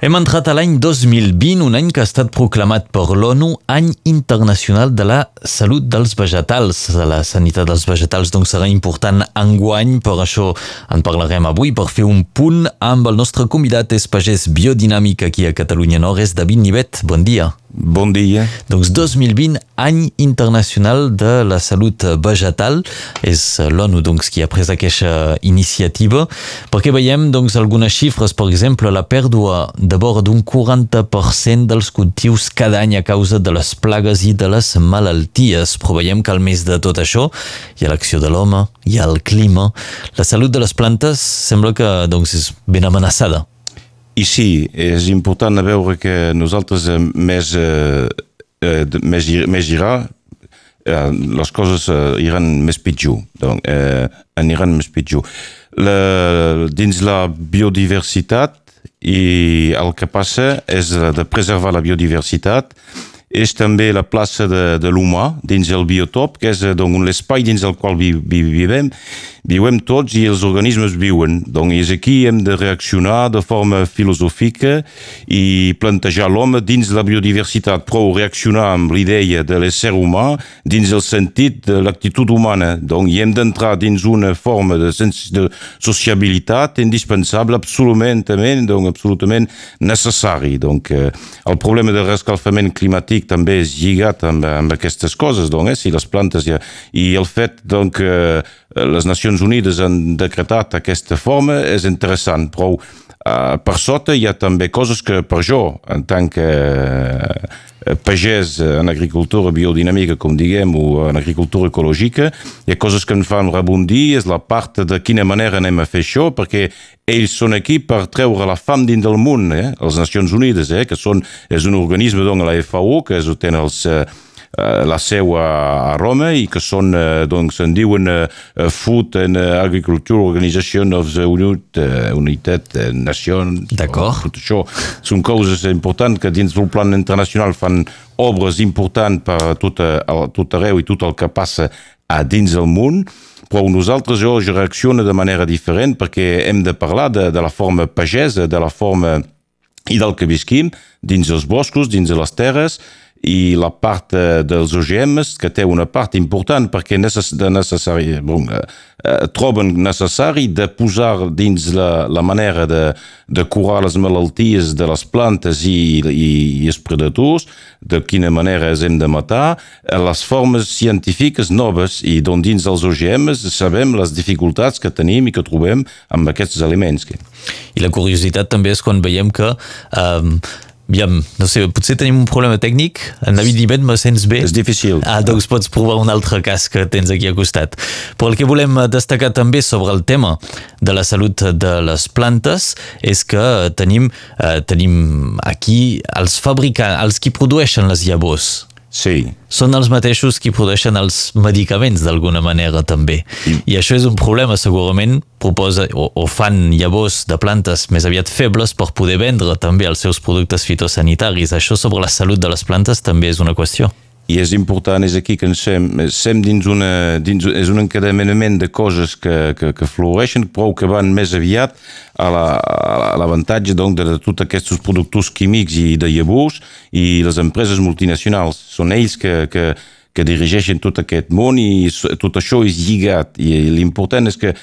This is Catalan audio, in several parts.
Hem entrat a l'any 2020, un any que ha estat proclamat per l'ONU Any Internacional de la Salut dels Vegetals. La sanitat dels vegetals doncs, serà important enguany, per això en parlarem avui, per fer un punt amb el nostre convidat, és pagès biodinàmic aquí a Catalunya Nord, és David Nivet. Bon dia. Bon dia. Doncs 2020, any internacional de la salut vegetal. És l'ONU doncs, qui ha pres aquesta iniciativa, perquè veiem doncs, algunes xifres, per exemple, la pèrdua de vora d'un 40% dels cultius cada any a causa de les plagues i de les malalties. Però veiem que al més de tot això hi ha l'acció de l'home, hi ha el clima. La salut de les plantes sembla que doncs, és ben amenaçada. I sí, és important veure que nosaltres eh, més, eh, eh, més, més irà, eh, les coses eh, iran més pitjor, donc, eh, aniran més pitjor. La, dins la biodiversitat i el que passa és de preservar la biodiversitat. És també la plaça de, de l'humà dins el biotop, que és doncs, l'espai dins el qual vi, vi, vivem, viuen tots i els organismes viuen. Doncs és aquí hem de reaccionar de forma filosòfica i plantejar l'home dins la biodiversitat, però reaccionar amb l'idea de l'ésser humà dins el sentit de l'actitud humana. Doncs hi hem d'entrar dins una forma de, de sociabilitat indispensable, absolutament, doncs, absolutament necessari. Donc, eh, el problema del rescalfament climàtic també és lligat amb, amb aquestes coses, doncs, eh? si les plantes ja... I el fet doncs, que les Nacions Unides han decretat aquesta forma és interessant, però uh, per sota hi ha també coses que per jo, en tant que uh, pagès en agricultura biodinàmica, com diguem, o en agricultura ecològica, hi ha coses que em fan rebondir, és la part de quina manera anem a fer això, perquè ells són aquí per treure la fam dins del món, eh? les Nacions Unides, eh? que són, és un organisme, doncs, la FAO, que és, tenen els, eh, la seu a, Roma i que són, doncs, en diuen Food and Agriculture Organization of the Unit, Unitat Nations. D'acord. Tot això són coses importants que dins del plan internacional fan obres importants per tot, tot arreu i tot el que passa a dins del món però nosaltres jo, jo reacciono de manera diferent perquè hem de parlar de, de la forma pagesa, de la forma i del que visquim dins els boscos, dins de les terres, i la part eh, dels OGMs, que té una part important perquè necess de necessari, bon, eh, eh, troben necessari de posar dins la, la manera de, de curar les malalties de les plantes i, i, i els predadors, de quina manera els hem de matar, les formes científiques noves i d'on dins dels OGMs sabem les dificultats que tenim i que trobem amb aquests aliments. I la curiositat també és quan veiem que eh, Aviam, no sé, potser tenim un problema tècnic. En David Nivet, me sents bé? És difícil. Ah, doncs pots provar un altre cas que tens aquí a costat. Però el que volem destacar també sobre el tema de la salut de les plantes és que tenim, eh, tenim aquí els fabricants, els qui produeixen les llavors. Sí. Són els mateixos qui produeixen els medicaments d'alguna manera també. I... I això és un problema, segurament proposa o, o fan llavors de plantes més aviat febles per poder vendre també els seus productes fitosanitaris. Això sobre la salut de les plantes també és una qüestió i és important, és aquí que ens sem, sem dins, una, dins és un encadenament de coses que, que, que floreixen, però que van més aviat a l'avantatge la, a de, de tots aquests productes químics i de llavors i les empreses multinacionals. Són ells que, que, que dirigeixen tot aquest món i tot això és lligat i l'important és que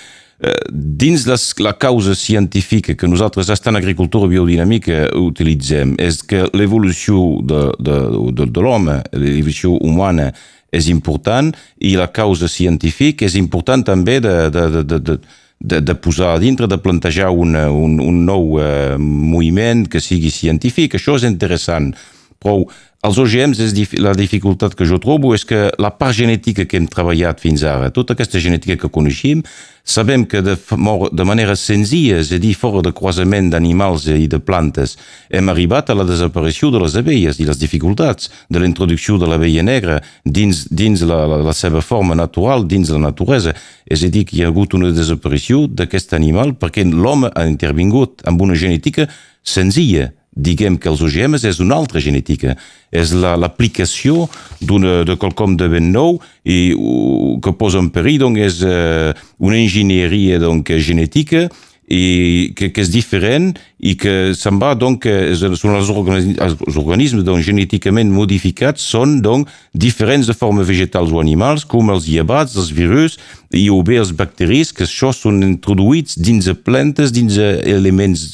dins les, la causa científica que nosaltres en agricultura biodinàmica utilitzem és que l'evolució de, de, de, de l'home, l'evolució humana és important i la causa científica és important també de, de, de, de, de de, de posar a dintre, de plantejar una, un, un nou uh, moviment que sigui científic. Això és interessant, però els OGMs, és dif la dificultat que jo trobo és que la part genètica que hem treballat fins ara, tota aquesta genètica que coneixem, sabem que de, de manera senzilla, és a dir, fora de croisament d'animals i de plantes, hem arribat a la desaparició de les abelles i les dificultats de la introducció de l'abella negra dins, dins la, la, la seva forma natural, dins la naturalesa. És a dir, que hi ha hagut una desaparició d'aquest animal perquè l'home ha intervingut amb una genètica senzilla, diguem que els OGMs és una altra genètica, és l'aplicació la, de quelcom de ben nou i uh, que posa en perill doncs, és uh, una enginyeria doncs, genètica i que, que és diferent i que se'n va, donc, són els, organismes, els organismes donc, genèticament modificats són donc, diferents de forma vegetals o animals, com els llevats, els virus i o bé els bacteris, que això són introduïts dins de plantes, dins elements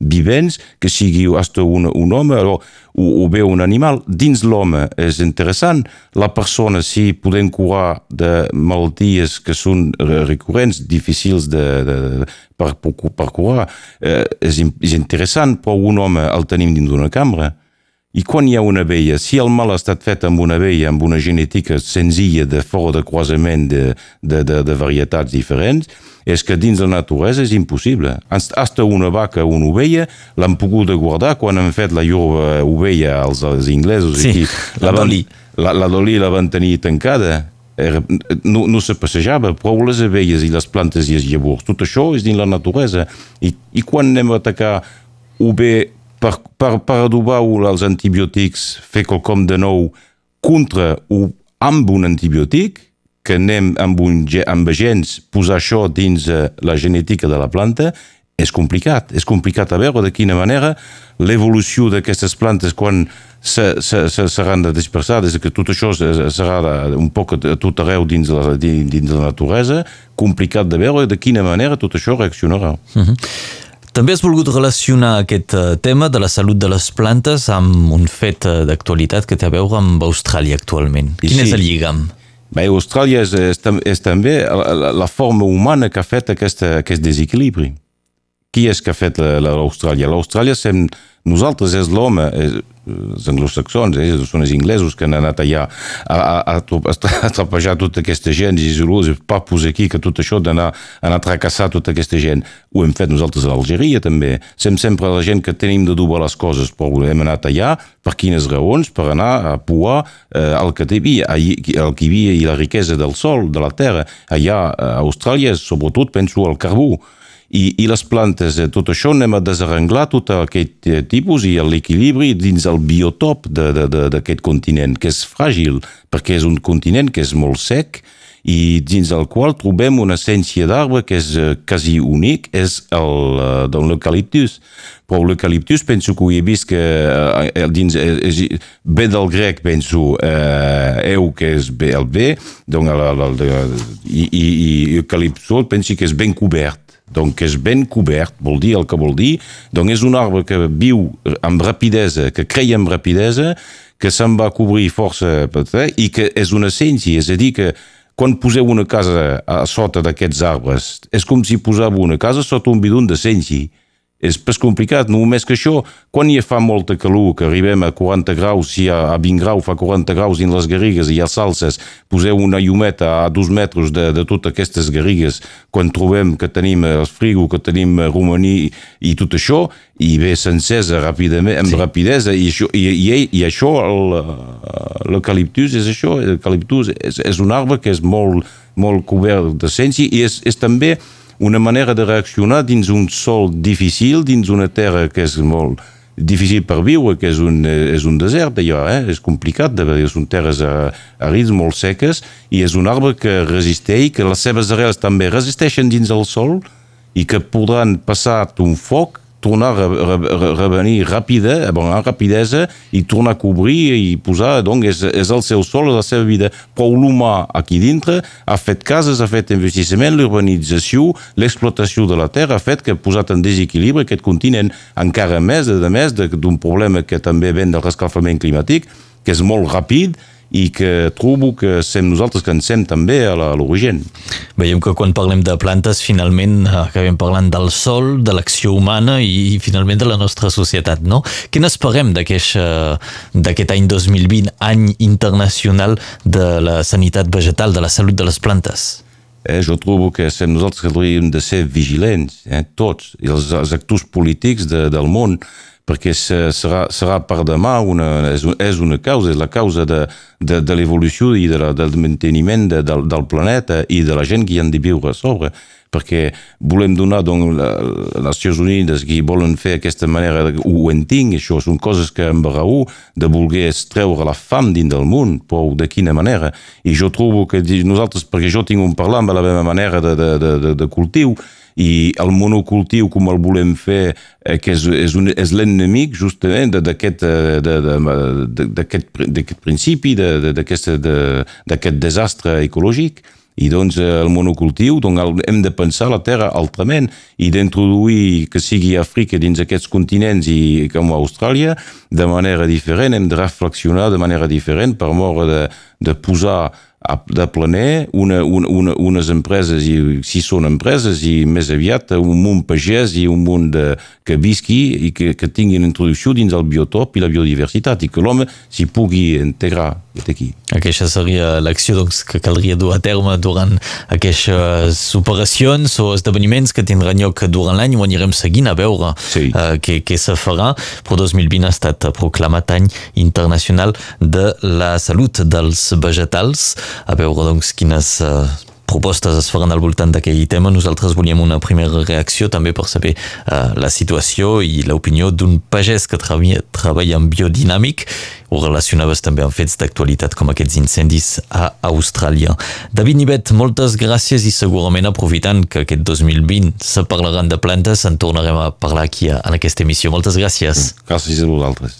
vivents, que sigui hasta un, un home, alors, o, o bé un animal. Dins l'home és interessant. La persona, si podem curar de malalties que són recurrents, difícils de, de, per, per, per curar, eh, és, és interessant, però un home el tenim dins d'una cambra. I quan hi ha una abella, si el mal ha estat fet amb una abella, amb una genètica senzilla de fora de croisament de, de, de, de varietats diferents, és que dins la naturalesa és impossible. Hasta una vaca o una ovella l'han pogut guardar quan han fet la llur ovella als, als inglesos. Sí, aquí, la, la Dolly. La, la Dolly la van tenir tancada era, no, no se passejava, però les abelles i les plantes i els llavors, tot això és dins la naturalesa. I, i quan anem a atacar o bé per, per, per adobar els antibiòtics, fer quelcom de nou contra o amb un antibiòtic, que anem amb, un, amb agents posar això dins la genètica de la planta, és complicat. És complicat a veure de quina manera l'evolució d'aquestes plantes quan se, se, se seran dispersades, que tot això serà un poc a tot arreu dins la, dins la naturalesa, complicat de veure de quina manera tot això reaccionarà. Uh -huh. També has volgut relacionar aquest tema de la salut de les plantes amb un fet d'actualitat que té a veure amb Austràlia actualment. Quin sí. és el lligam? Bé, Austràlia és, és, és també la, la forma humana que ha fet aquesta, aquest desequilibri. Qui és que ha fet l'Austràlia? L'Austràlia, nosaltres és l'home, els anglosaxons, eh, són els inglesos que han anat allà a, a, a, a trapejar tota aquesta gent i els papus aquí, que tot això d'anar a tracassar tota aquesta gent. Ho hem fet nosaltres a l'Algeria també. Sem sempre la gent que tenim de dubar les coses, però hem anat allà per quines raons? Per anar a puar eh, el que havia, el que havia i la riquesa del sol, de la terra. Allà a Austràlia, sobretot penso al carbó i, i les plantes, eh, tot això anem a desarrenglar tot aquest eh, tipus i l'equilibri dins el biotop d'aquest continent, que és fràgil, perquè és un continent que és molt sec i dins el qual trobem una essència d'arbre que és eh, quasi únic, és l'eucaliptus. Però l'eucaliptus penso que ho he vist que eh, dins, és, ve del grec, penso, eh, eu, que és el bé, donc, la, la, la, i, i, i eucaliptus penso que és ben cobert donc és ben cobert, vol dir el que vol dir, doncs és un arbre que viu amb rapidesa, que creia amb rapidesa, que se'n va cobrir força i que és una essència, és a dir, que quan poseu una casa a sota d'aquests arbres, és com si posava una casa sota un bidon d'essència és més complicat, només que això, quan hi fa molta calor, que arribem a 40 graus, si a, a 20 graus fa 40 graus dins les garrigues i ha salses, poseu una llumeta a dos metres de, de totes aquestes garrigues, quan trobem que tenim el frigo, que tenim romaní i tot això, i ve s'encesa ràpidament, amb sí. rapidesa, i això, i, i, i això l'eucaliptus és això, l'eucaliptus és, és un arbre que és molt, molt cobert d'essència i és, és també una manera de reaccionar dins un sol difícil, dins una terra que és molt difícil per viure, que és un, és un desert allò, eh? és complicat, de veure, són terres àrids molt seques i és un arbre que resisteix, que les seves arrels també resisteixen dins el sol i que podran passar un foc tornar a revenir ràpida, bon, amb rapidesa, i tornar a cobrir i posar, doncs, és, és el seu sol, la seva vida. Però l'humà aquí dintre ha fet cases, ha fet investissement, l'urbanització, l'explotació de la terra ha fet que ha posat en desequilibri aquest continent encara més, a més d'un problema que també ven del rescalfament climàtic, que és molt ràpid, i que trobo que sem nosaltres que en sem també a l'origen. Veiem que quan parlem de plantes finalment acabem parlant del sol, de l'acció humana i, i finalment de la nostra societat, no? Què n'esperem d'aquest any 2020, any internacional de la sanitat vegetal, de la salut de les plantes? Eh, jo trobo que sem nosaltres que hauríem de ser vigilants, eh, tots, els, els actors polítics de, del món, perquè serà, serà per demà una, és, és una causa, és la causa de, de, de l'evolució i de la, del manteniment de, del, del planeta i de la gent que hi han de viure a sobre perquè volem donar doncs, les Nacions Unides que volen fer aquesta manera, ho entenc, això són coses que amb raó de voler treure la fam dins del món, però de quina manera? I jo trobo que nosaltres, perquè jo tinc un parlar amb la meva manera de, de, de, de cultiu, i el monocultiu com el volem fer eh, que és, és, un, és l'enemic justament d'aquest de, de, principi d'aquest de, de, desastre ecològic i doncs el monocultiu doncs hem de pensar la terra altrament i d'introduir que sigui Àfrica dins aquests continents i com Austràlia de manera diferent, hem de reflexionar de manera diferent per mort de, de posar de planer una, una, unes empreses, i si són empreses, i més aviat un món pagès i un món de, que visqui i que, que tingui una introducció dins el biotop i la biodiversitat i que l'home s'hi pugui integrar aquí. Aquesta seria l'acció doncs, que caldria dur a terme durant aquestes operacions o esdeveniments que tindran lloc durant l'any ho anirem seguint a veure sí. uh, què, què se farà. Però 2020 ha estat proclamat any internacional de la salut dels vegetals a veure doncs, quines uh, propostes es faran al voltant d'aquell tema. Nosaltres volíem una primera reacció també per saber uh, la situació i l'opinió d'un pagès que treballa, treballa en biodinàmic. Ho relacionaves també amb fets d'actualitat com aquests incendis a Austràlia. David Nibet, moltes gràcies i segurament aprofitant que aquest 2020 se parlaran de plantes, en tornarem a parlar aquí en aquesta emissió. Moltes gràcies. Gràcies a vosaltres.